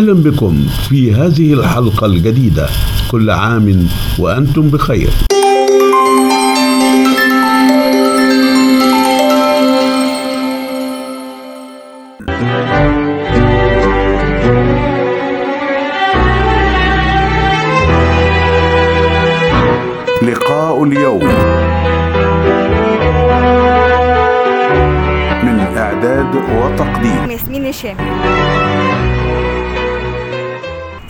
أهلا بكم في هذه الحلقة الجديدة. كل عام وأنتم بخير. لقاء اليوم. من إعداد وتقديم. ياسمين هشام.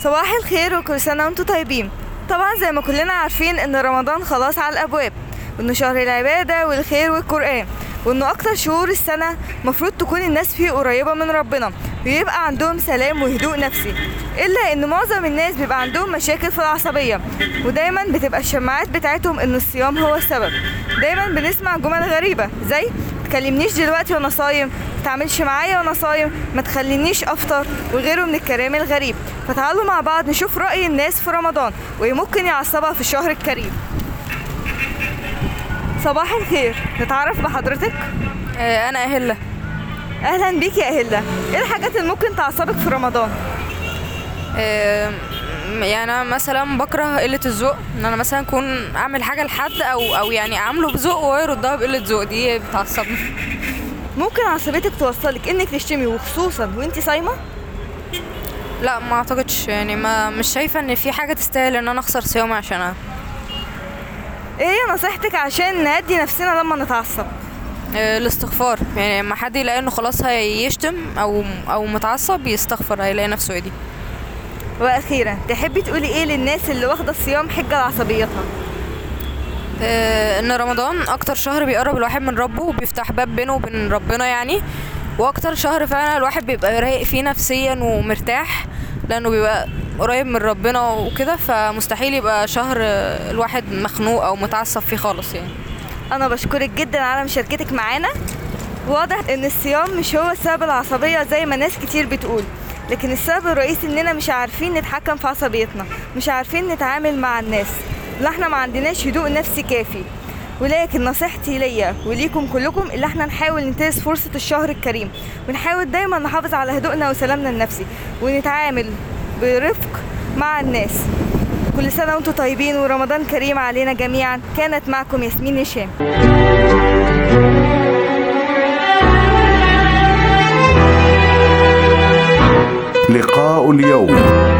صباح الخير وكل سنة وأنتم طيبين. طبعا زي ما كلنا عارفين إن رمضان خلاص على الأبواب وإنه شهر العبادة والخير والقرآن وإنه أكتر شهور السنة مفروض تكون الناس فيه قريبة من ربنا ويبقى عندهم سلام وهدوء نفسي إلا إن معظم الناس بيبقى عندهم مشاكل في العصبية ودايما بتبقى الشماعات بتاعتهم ان الصيام هو السبب. دايما بنسمع جمل غريبة زي تكلمنيش دلوقتي وأنا صايم متعملش معايا وأنا صايم ما تخلينيش افطر وغيره من الكلام الغريب. فتعالوا مع بعض نشوف رأي الناس في رمضان وإيه ممكن يعصبها في الشهر الكريم. صباح الخير. نتعرف بحضرتك؟ آه، أنا أهلة. أهلا بيك يا أهلا إيه الحاجات اللي ممكن تعصبك في رمضان؟ آه، يعني أنا مثلا بكره قلة الذوق إن أنا مثلا أكون أعمل حاجة لحد أو أو يعني أعمله بذوق وهو يردها بقلة ذوق دي بتعصبني. ممكن عصبيتك توصلك إنك تشتمي وخصوصا وانت صايمة؟ لا ما أعتقدش يعني ما مش شايفة إن في حاجة تستاهل إن أنا أخسر صيامي عشانها. إيه هي نصيحتك عشان نهدي نفسنا لما نتعصب؟ آه، الاستغفار يعني لما حد يلاقي إنه خلاص هيشتم أو أو متعصب يستغفر هيلاقي نفسه هدي وأخيرا تحبي تقولي إيه للناس اللي واخدة الصيام حجة لعصبيتها آه، إن رمضان أكتر شهر بيقرب الواحد من ربه وبيفتح باب بينه وبين ربنا يعني وأكتر شهر فعلا الواحد بيبقى رايق فيه نفسيا ومرتاح لأنه بيبقى قريب من ربنا وكده فمستحيل يبقى شهر الواحد مخنوق أو متعصب فيه خالص يعني. أنا بشكرك جدا على مشاركتك معانا. واضح إن الصيام مش هو سبب العصبية زي ما ناس كتير بتقول. لكن السبب الرئيسي إننا مش عارفين نتحكم في عصبيتنا مش عارفين نتعامل مع الناس. لا إحنا ما عندناش هدوء نفسي كافي. ولكن نصيحتي ليا وليكم كلكم اللي إحنا نحاول ننتهز فرصة الشهر الكريم. ونحاول دايما نحافظ على هدوءنا وسلامنا النفسي. ونتعامل برفق مع الناس. كل سنة وأنتم طيبين ورمضان كريم علينا جميعا. كانت معكم ياسمين هشام. لقاء اليوم